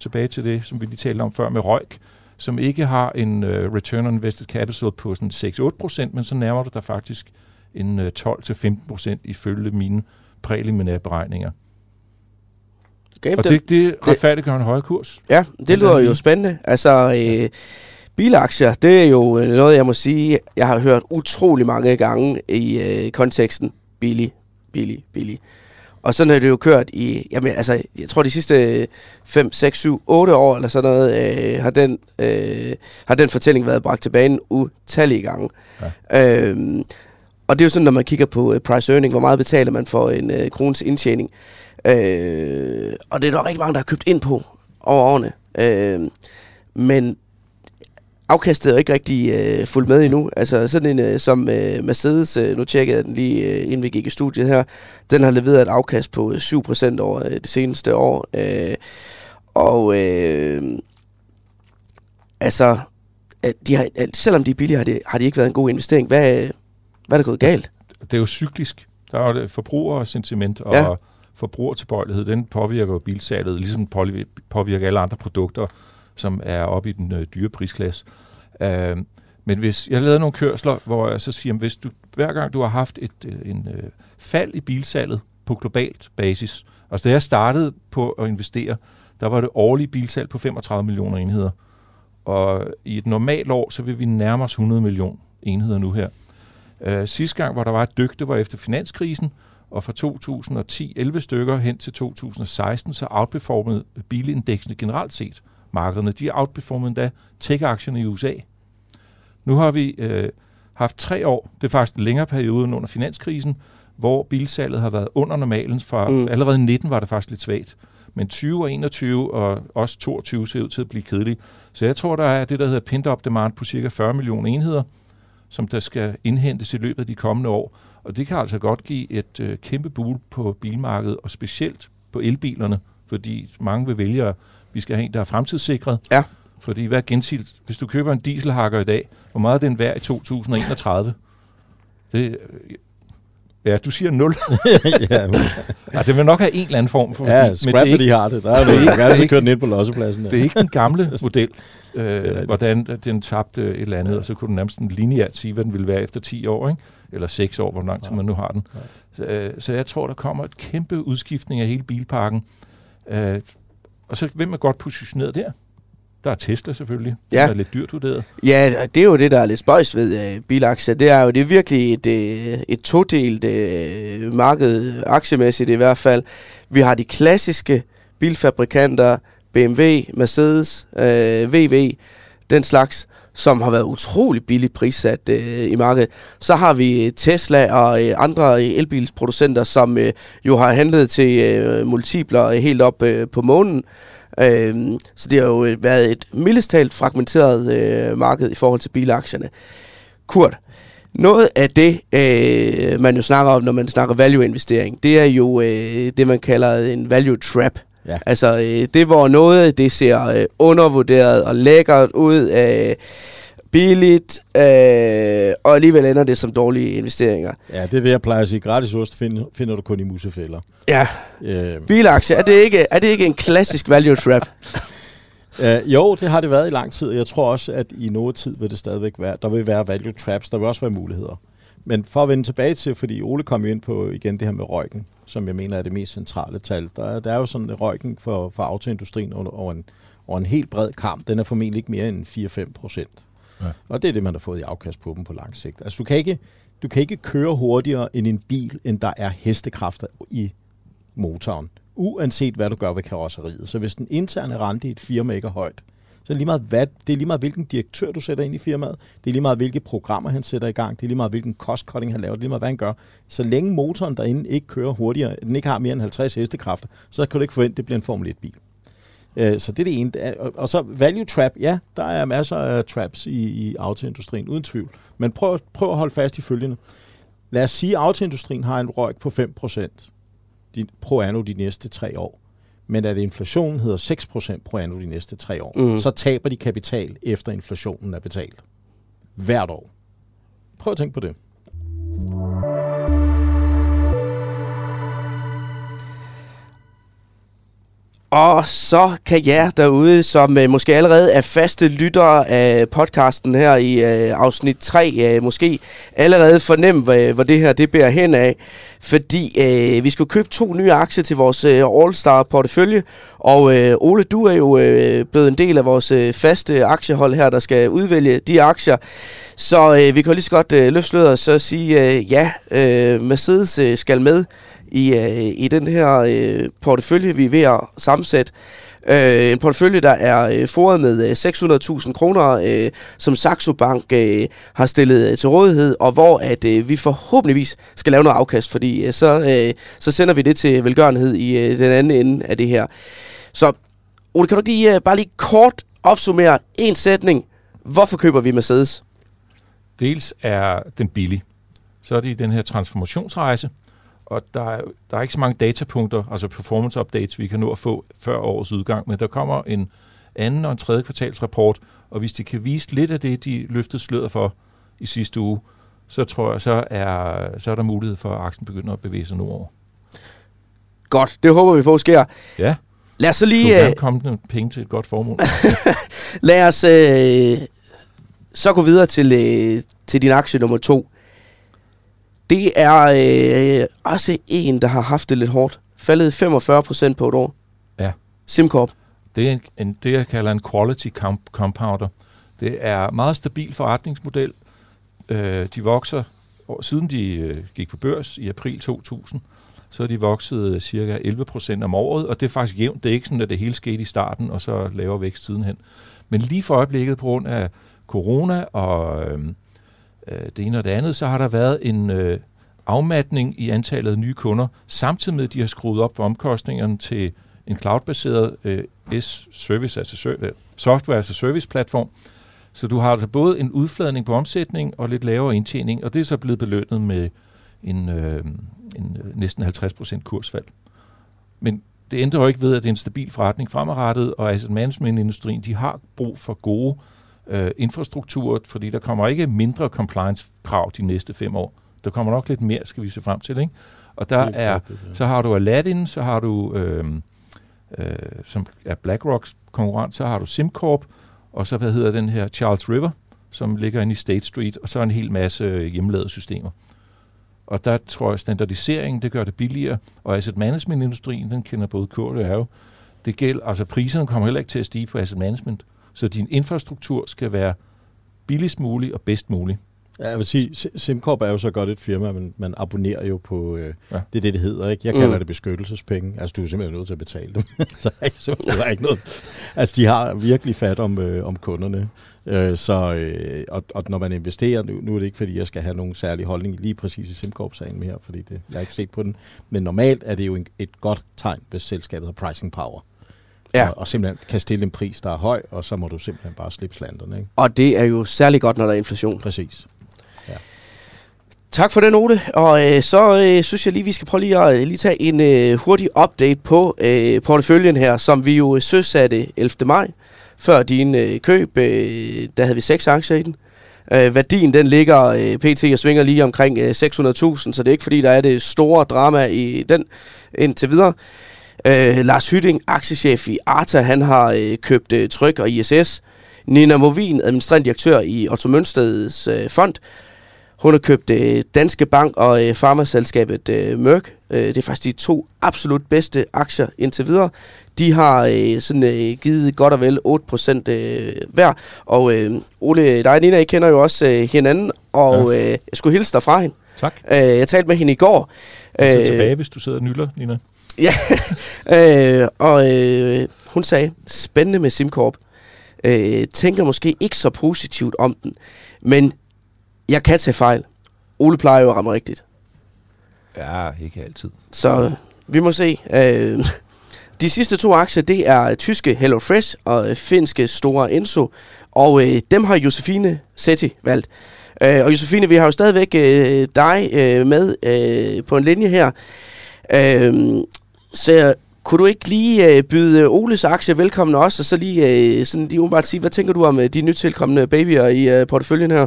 tilbage til det, som vi lige talte om før med Røjk, som ikke har en uh, return on invested capital på sådan 6-8%, men så nærmer du dig faktisk en uh, 12-15% ifølge mine præliminære beregninger. Okay, Og det, det retfærdiggør en højere kurs. Ja, det lyder jo spændende. Altså, øh, bilaktier, det er jo øh, noget, jeg må sige, jeg har hørt utrolig mange gange i øh, konteksten billig, billig, billig. Og sådan har det jo kørt i, jamen altså, jeg tror de sidste 5, 6, 7, 8 år eller sådan noget, øh, har, den, øh, har den fortælling været bragt til banen utallige gange. Ja. Øhm, og det er jo sådan, når man kigger på øh, price earning, hvor meget betaler man for en øh, krones indtjening. Øh, og det er der rigtig mange, der har købt ind på over årene. Øh, men afkastet er jo ikke rigtig øh, fuldt med endnu. Altså sådan en øh, som øh, Mercedes, øh, nu tjekkede jeg den lige øh, inden vi gik i studiet her, den har leveret et afkast på 7% over øh, det seneste år. Øh, og øh, altså, de har, selvom de er billige, har, det, har de ikke været en god investering. Hvad, hvad er der gået galt? Det er jo cyklisk. Der er det forbrugersentiment og ja. forbrugertilbøjelighed. Den påvirker jo bilsalget, ligesom påvirker alle andre produkter, som er oppe i den øh, dyre prisklasse. Øh, men hvis jeg lavede nogle kørsler, hvor jeg så siger, hvis du, hver gang du har haft et øh, en, øh, fald i bilsalget på globalt basis, altså da jeg startede på at investere, der var det årlige bilsalg på 35 millioner enheder. Og i et normalt år, så vil vi nærme os 100 millioner enheder nu her. Øh, sidste gang, hvor der var et dyk, det var efter finanskrisen, og fra 2010 11 stykker hen til 2016, så outperformede bilindekset generelt set markederne. De outperformede endda tech-aktierne i USA. Nu har vi øh, haft tre år, det er faktisk en længere periode end under finanskrisen, hvor bilsalget har været under normalen. Fra mm. allerede 19 var det faktisk lidt svagt. Men 20 og 21 og også 22 ser ud til at blive kedelige. Så jeg tror, der er det, der hedder pent-up demand på cirka 40 millioner enheder, som der skal indhentes i løbet af de kommende år. Og det kan altså godt give et øh, kæmpe bul på bilmarkedet, og specielt på elbilerne, fordi mange vil vælge, at vi skal have en, der er fremtidssikret. Ja. Fordi hvad gensilt, hvis du køber en dieselhakker i dag, hvor meget er den værd i 2031? Det, Ja, du siger 0. <laughs> <laughs> ja, ja, det vil nok have en eller anden form for Ja, scrap det de har det. Der er <laughs> noget, jeg gerne kørt den ind på lossepladsen. Ja. Det er ikke den gamle model, øh, hvordan den tabte et eller andet, og så kunne den nærmest lineært sige, hvad den ville være efter 10 år, ikke? eller 6 år, hvor lang tid man nu har den. Så, øh, så jeg tror, der kommer et kæmpe udskiftning af hele bilparken. Øh, og så hvem er godt positioneret der? Der er Tesla selvfølgelig, ja. der er lidt dyrt vurderet. Ja, det er jo det, der er lidt spøjst ved uh, bilaktier. Det er jo det er virkelig et, uh, et todelt uh, marked, aktiemæssigt i hvert fald. Vi har de klassiske bilfabrikanter, BMW, Mercedes, uh, VW, den slags, som har været utrolig billigt prissat øh, i markedet. Så har vi øh, Tesla og øh, andre øh, elbilsproducenter, som øh, jo har handlet til øh, multipler øh, helt op øh, på månen. Øh, så det har jo været et mildestalt fragmenteret øh, marked i forhold til bilaktierne. Kurt, noget af det, øh, man jo snakker om, når man snakker value-investering, det er jo øh, det, man kalder en value trap. Ja. Altså øh, det, hvor noget det ser øh, undervurderet og lækkert ud af... Øh, billigt, øh, og alligevel ender det som dårlige investeringer. Ja, det er det, jeg plejer at sige. Gratis ost finder, finder du kun i musefælder. Ja. Øh. Bilaktie, er det, ikke, er det ikke en klassisk value trap? Uh, <laughs> jo, det har det været i lang tid. Jeg tror også, at i noget tid vil det stadigvæk være. Der vil være value traps, der vil også være muligheder. Men for at vende tilbage til, fordi Ole kom jo ind på igen det her med røgken, som jeg mener er det mest centrale tal. Der, der er jo sådan, røgken for, for autoindustrien over, over, en, over en helt bred kamp, den er formentlig ikke mere end 4-5 procent. Ja. Og det er det, man har fået i afkast på dem på lang sigt. Altså, du kan ikke, du kan ikke køre hurtigere end en bil, end der er hestekræfter i motoren. Uanset hvad du gør ved karosseriet. Så hvis den interne rente i et firma ikke er højt, så er lige meget, hvad, det er lige meget, hvilken direktør du sætter ind i firmaet. Det er lige meget, hvilke programmer han sætter i gang. Det er lige meget, hvilken cost-cutting han laver. Det er lige meget, hvad han gør. Så længe motoren derinde ikke kører hurtigere, den ikke har mere end 50 hestekræfter, så kan du ikke forvente, at det bliver en Formel 1-bil. Øh, så det er det ene. Og så value trap, ja, der er masser af traps i, i autoindustrien, uden tvivl. Men prøv, prøv at holde fast i følgende. Lad os sige, at autoindustrien har en røg på 5% pro anno de næste tre år. Men at inflationen hedder 6% pro anno de næste tre år, mm. så taber de kapital efter inflationen er betalt. Hvert år. Prøv at tænke på det. Og så kan jer derude, som øh, måske allerede er faste lyttere af podcasten her i øh, afsnit 3, øh, måske allerede fornemme, hvor, hvor det her det bærer hen af. Fordi øh, vi skulle købe to nye aktier til vores øh, All-Star portefølje. Og øh, Ole, du er jo øh, blevet en del af vores øh, faste aktiehold her, der skal udvælge de aktier. Så øh, vi kan lige så godt øh, løfte sløret og så sige, øh, ja, øh, Mercedes øh, skal med i, øh, i den her øh, portefølje, vi er ved at sammensætte. Øh, en portefølje, der er øh, foret med øh, 600.000 kroner, øh, som Saxo Bank øh, har stillet øh, til rådighed, og hvor at øh, vi forhåbentligvis skal lave noget afkast, fordi øh, så, øh, så sender vi det til velgørenhed i øh, den anden ende af det her. Så Ole, kan du lige, øh, bare lige kort opsummere en sætning, Hvorfor køber vi Mercedes? Dels er den billig. Så er det i den her transformationsrejse, og der er, der er ikke så mange datapunkter, altså performance updates, vi kan nå at få før årets udgang, men der kommer en anden og en tredje kvartalsrapport, og hvis de kan vise lidt af det, de løftede sløret for i sidste uge, så tror jeg, så er, så er der mulighed for, at aktien begynder at bevæge sig nordover. Godt, det håber vi på sker. Ja. Lad os så Du lige... kan Øh, komme nogle penge til et godt formål. <laughs> lad os øh, så gå videre til, øh, til din aktie nummer to. Det er øh, også en, der har haft det lidt hårdt. Faldet 45 procent på et år. Ja. SimCorp. Det er en, en, det, jeg kalder en quality comp- compounder. Det er meget stabil forretningsmodel. Øh, de vokser, og siden de øh, gik på børs i april 2000, så er de vokset øh, cirka 11 procent om året, og det er faktisk jævnt. Det er ikke sådan, at det hele skete i starten, og så laver vækst sidenhen. Men lige for øjeblikket, på grund af corona og øh, øh, det ene og det andet, så har der været en øh, afmatning i antallet af nye kunder, samtidig med, at de har skruet op for omkostningerne til en cloud-baseret øh, S-service, altså ser- øh, software as a service platform. Så du har altså både en udfladning på omsætning og lidt lavere indtjening, og det er så blevet belønnet med en, øh, en øh, næsten 50% kursfald. Men det ændrer jo ikke ved, at det er en stabil forretning fremadrettet, og asset management-industrien, de har brug for gode øh, infrastrukturer, fordi der kommer ikke mindre compliance-krav de næste fem år. Der kommer nok lidt mere, skal vi se frem til. Ikke? Og der er, ja. så har du Aladdin, så har du, øh, øh, som er BlackRocks konkurrent, så har du SimCorp, og så hvad hedder den her Charles River, som ligger inde i State Street, og så en hel masse øh, hjemmelavede systemer. Og der tror jeg, standardiseringen, det gør det billigere, og asset management-industrien, den kender både Kurt og Erve. Det gælder, altså priserne kommer heller ikke til at stige på asset management, så din infrastruktur skal være billigst mulig og bedst mulig. Ja, jeg vil sige, Si- SimCorp er jo så godt et firma, men man abonnerer jo på, øh, Ja. det er det, det hedder, ikke? Jeg kalder Mm. det beskyttelsespenge. Altså, du er simpelthen nødt til at betale dem. <laughs> der er ikke, simpelthen- der er ikke noget. Altså, de har virkelig fat om, øh, om kunderne. Øh, så, øh, og, og når man investerer, nu, nu er det ikke, fordi jeg skal have nogen særlig holdning lige præcis i SimCorp-sagen mere, fordi det, jeg har ikke set på den. Men normalt er det jo en, et godt tegn, hvis selskabet har pricing power. Ja. Og, og simpelthen kan stille en pris, der er høj, og så må du simpelthen bare slippe slanterne, ikke? Og det er jo særlig godt, når der er inflation. Præcis. Tak for den, Ole. Og øh, så øh, synes jeg lige, vi skal prøve lige at øh, lige tage en øh, hurtig update på øh, porteføljen her, som vi jo søsatte 11. maj. Før din øh, køb, øh, der havde vi seks aktier i den. Øh, værdien den ligger øh, pt. og svinger lige omkring øh, 600.000, så det er ikke fordi, der er det store drama i den indtil videre. Øh, Lars Hytting, aktiechef i Arta, han har øh, købt øh, Tryg og ISS. Nina Movin, administrerende direktør i Otto Mønsteds øh, fond, hun har købt øh, Danske Bank og øh, farmaselskabet øh, Merck. Øh, det er faktisk de to absolut bedste aktier indtil videre. De har øh, sådan, øh, givet godt og vel 8% øh, hver. Og øh, Ole, dig og Nina, I kender jo også øh, hinanden, og ja. øh, jeg skulle hilse dig fra hende. Tak. Øh, jeg talte med hende i går. Øh, så tilbage, hvis du sidder og nylder, Nina. Ja, <laughs> øh, og øh, hun sagde, spændende med SimCorp. Øh, tænker måske ikke så positivt om den, men jeg kan tage fejl. Ole plejer jo at ramme rigtigt. Ja, ikke altid. Så vi må se. Øh, <laughs> de sidste to aktier, det er tyske HelloFresh og øh, finske Store Enso. Og øh, dem har Josefine Setti valgt. Øh, og Josefine, vi har jo stadigvæk øh, dig øh, med øh, på en linje her. Øh, så kunne du ikke lige øh, byde øh, Oles aktie velkommen også, og så lige, øh, sådan lige umiddelbart sige, hvad tænker du om øh, de nytilkommende babyer i øh, porteføljen her?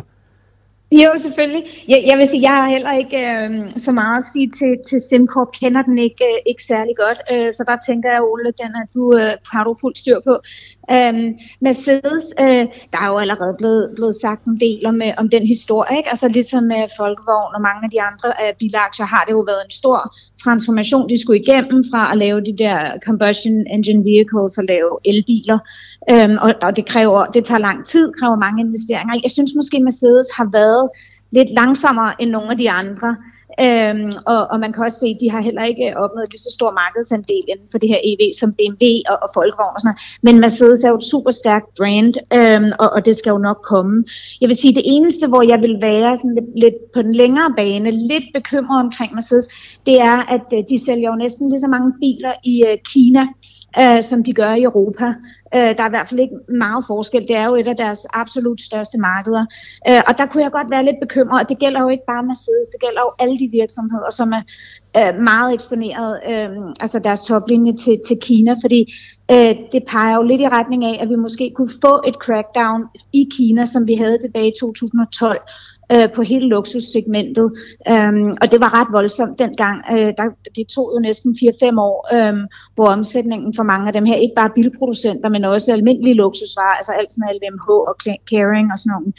Jo, selvfølgelig. Jeg, jeg vil sige, jeg har heller ikke øh, så meget at sige til, til SimCorp. Kender den ikke, øh, ikke særlig godt. Øh, så der tænker jeg, Ole, den er du, øh, har du fuld styr på. Øhm, Mercedes, øh, der er jo allerede blevet, blevet sagt en del om, øh, om den historie. Ikke? Altså ligesom med Folkevogn og mange af de andre øh, bilaktier har det jo været en stor transformation, de skulle igennem fra at lave de der combustion engine vehicles og lave elbiler. Øhm, og, og det kræver, det tager lang tid, kræver mange investeringer. Jeg synes måske, Mercedes har været lidt langsommere end nogle af de andre. Øhm, og, og man kan også se, at de har heller ikke opnået lige så stor markedsandel inden for det her EV som BMW og, og Folkevogn og sådan noget. Men Mercedes er jo et super stærkt brand, øhm, og, og det skal jo nok komme. Jeg vil sige, det eneste, hvor jeg vil være sådan lidt, lidt på den længere bane, lidt bekymret omkring Mercedes, det er, at øh, de sælger jo næsten lige så mange biler i øh, Kina, øh, som de gør i Europa. Øh, der er i hvert fald ikke meget forskel. Det er jo et af deres absolut største markeder. Øh, og der kunne jeg godt være lidt bekymret, og det gælder jo ikke bare Mercedes, det gælder jo alle de virksomheder, som er øh, meget eksponeret, øh, altså deres toplinje til, til Kina, fordi øh, det peger jo lidt i retning af, at vi måske kunne få et crackdown i Kina, som vi havde tilbage i 2012, øh, på hele luksussegmentet. Øhm, og det var ret voldsomt dengang. Øh, der, det tog jo næsten 4-5 år, øh, hvor omsætningen for mange af dem her, ikke bare bilproducenter, men også almindelige luksusvarer, altså alt sådan LVMH og Caring og sådan nogle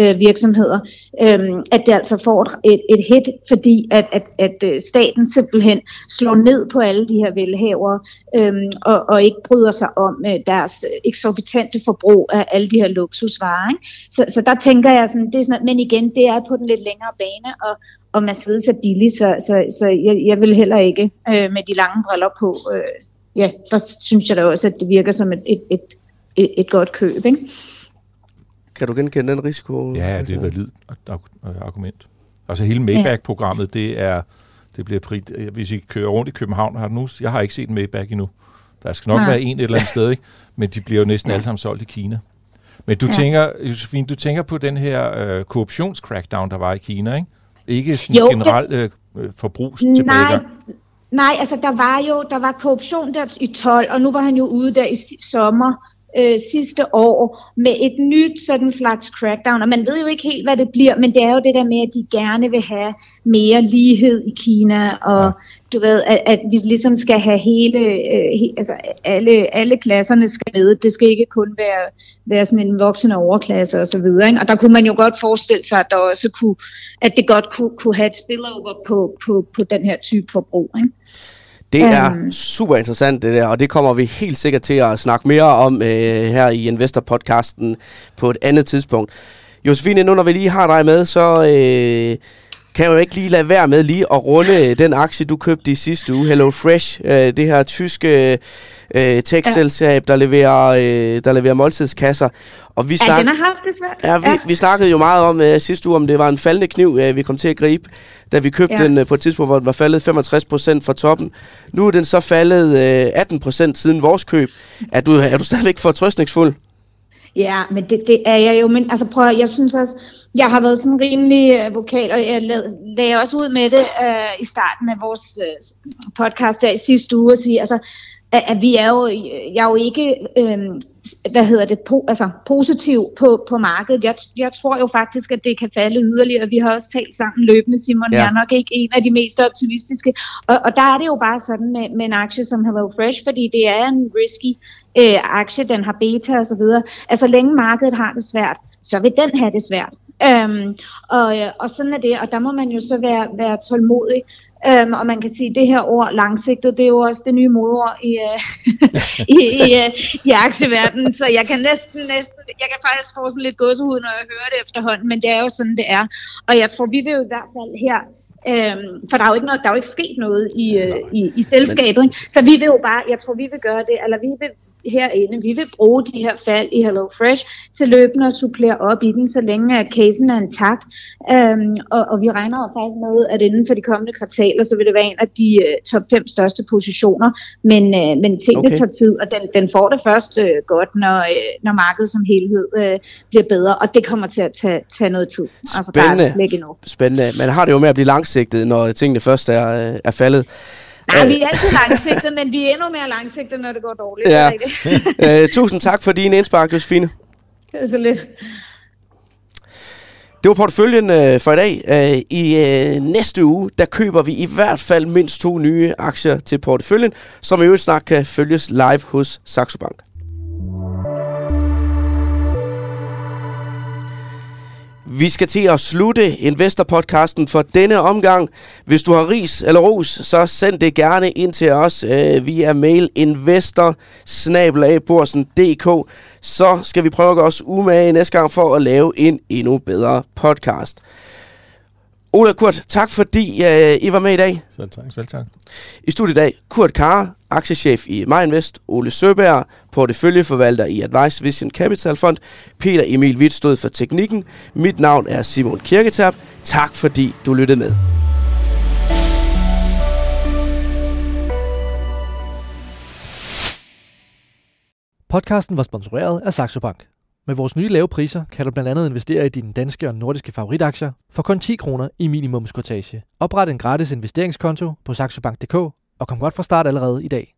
øh, virksomheder, øh, at det altså får et, et hit, fordi at, at, at øh, staten simpelthen slår ned på alle de her velhavere øh, og, og ikke bryder sig om øh, deres eksorbitante forbrug af alle de her luksusvarer. Ikke? Så, så der tænker jeg sådan, det er sådan, men igen, det er på den lidt længere bane, og, og Mercedes er billig, så, så, så jeg, jeg vil heller ikke øh, med de lange briller på. Øh, ja, der synes jeg da også, at det virker som et, et, et, et, et godt køb. Ikke? Kan du genkende den risiko? Ja, det er valid argument. Altså hele Maybach-programmet, det er det bliver prit, hvis I kører rundt i København, har nu, jeg har ikke set en Maybach endnu. Der skal nok Nej. være en et eller andet sted, ikke? men de bliver jo næsten alle sammen solgt i Kina. Men du ja. tænker, Josefine, du tænker på den her øh, korruptionscrackdown, der var i Kina, ikke? Ikke sådan jo, generelt øh, forbrugs Nej, nej, altså der var jo der var korruption der i 12, og nu var han jo ude der i sommer øh, sidste år med et nyt sådan slags crackdown, og man ved jo ikke helt, hvad det bliver, men det er jo det der med, at de gerne vil have mere lighed i Kina, og ja. du ved, at, at vi ligesom skal have hele, øh, he, altså alle, alle klasserne skal med, det skal ikke kun være, være sådan en voksende overklasse og så videre, ikke? og der kunne man jo godt forestille sig, at der også kunne, at det godt kunne, kunne have et spillover på, på, på den her type forbrug, ikke? Det er um, super interessant det der, og det kommer vi helt sikkert til at snakke mere om øh, her i Investor-podcasten på et andet tidspunkt. Josefine, nu når vi lige har dig med, så øh, kan jeg jo ikke lige lade være med lige at runde den aktie, du købte i sidste uge, Hello Fresh, øh, det her tyske øh, tech-selskab, der leverer, øh, der leverer måltidskasser. Og vi snak... ja, den har haft det svært. Ja, vi, ja. vi snakkede jo meget om øh, sidste uge, om det var en faldende kniv, øh, vi kom til at gribe, da vi købte ja. den øh, på et tidspunkt, hvor den var faldet 65 procent fra toppen. Nu er den så faldet øh, 18 procent siden vores køb. Er du, er du stadigvæk fortrøstningsfuld? Ja, men det, det er jeg jo. Men altså prøv jeg synes også, jeg har været sådan rimelig uh, vokal, og jeg lagde også ud med det uh, i starten af vores uh, podcast der i sidste uge, og sige, altså, at, at vi er jo, jeg er jo ikke, øhm, hvad hedder det, po, altså positiv på, på markedet. Jeg, jeg tror jo faktisk, at det kan falde yderligere. Vi har også talt sammen løbende, Simon. Ja. Jeg er nok ikke en af de mest optimistiske. Og, og der er det jo bare sådan med, med en aktie som Hello Fresh, fordi det er en risky øh, aktie, den har beta og så videre. Altså længe markedet har det svært, så vil den have det svært. Øhm, og, øh, og sådan er det, og der må man jo så være, være tålmodig. Um, og man kan sige, at det her ord langsigtet, det er jo også det nye modord i, uh, <laughs> i, i, uh, i aktieverdenen. Så jeg kan næsten, næsten, jeg kan faktisk få sådan lidt gåsehud, når jeg hører det efterhånden, men det er jo sådan, det er. Og jeg tror, vi vil jo i hvert fald her Øhm, for der er jo ikke noget, der er jo ikke sket noget i, øh, i, i selskabet. Ikke? Så vi vil jo bare, jeg tror, vi vil gøre det, eller vi vil herinde. Vi vil bruge de her fald i Hello Fresh til løbende at supplere op i den, så længe at casen er intakt. Um, og, og vi regner faktisk med, at inden for de kommende kvartaler, så vil det være en af de uh, top 5 største positioner. Men, uh, men tingene okay. tager tid, og den, den får det først uh, godt, når, uh, når markedet som helhed uh, bliver bedre. Og det kommer til at tage, tage noget tid. Altså, Spændende. Der er det endnu. Spændende. Man har det jo med at blive langsigtet, når tingene først er, er faldet. Nej, vi er altid langsigtede, men vi er endnu mere langsigtede, når det går dårligt. Ja. Uh, <laughs> tusind tak for din indspark, Josefine. Det er så lidt. Det var porteføljen uh, for i dag. Uh, I næste uge, der køber vi i hvert fald mindst to nye aktier til porteføljen, som i øvrigt snart kan følges live hos Saxo Bank. Vi skal til at slutte Investor-podcasten for denne omgang. Hvis du har ris eller ros, så send det gerne ind til os øh, via mail investor Så skal vi prøve at gøre os umage næste gang for at lave en endnu bedre podcast. Ola Kurt, tak fordi uh, I var med i dag. Selv tak. Selv tak. I studiet i dag, Kurt Kare, aktiechef i MyInvest, Ole Søberg, porteføljeforvalter i Advice Vision Capital Fund, Peter Emil Witt stod for teknikken. Mit navn er Simon Kirketab. Tak fordi du lyttede med. Podcasten var sponsoreret af Saxo Bank. Med vores nye lave priser kan du blandt andet investere i dine danske og nordiske favoritaktier for kun 10 kroner i minimumskortage. Opret en gratis investeringskonto på saxobank.dk og kom godt fra start allerede i dag.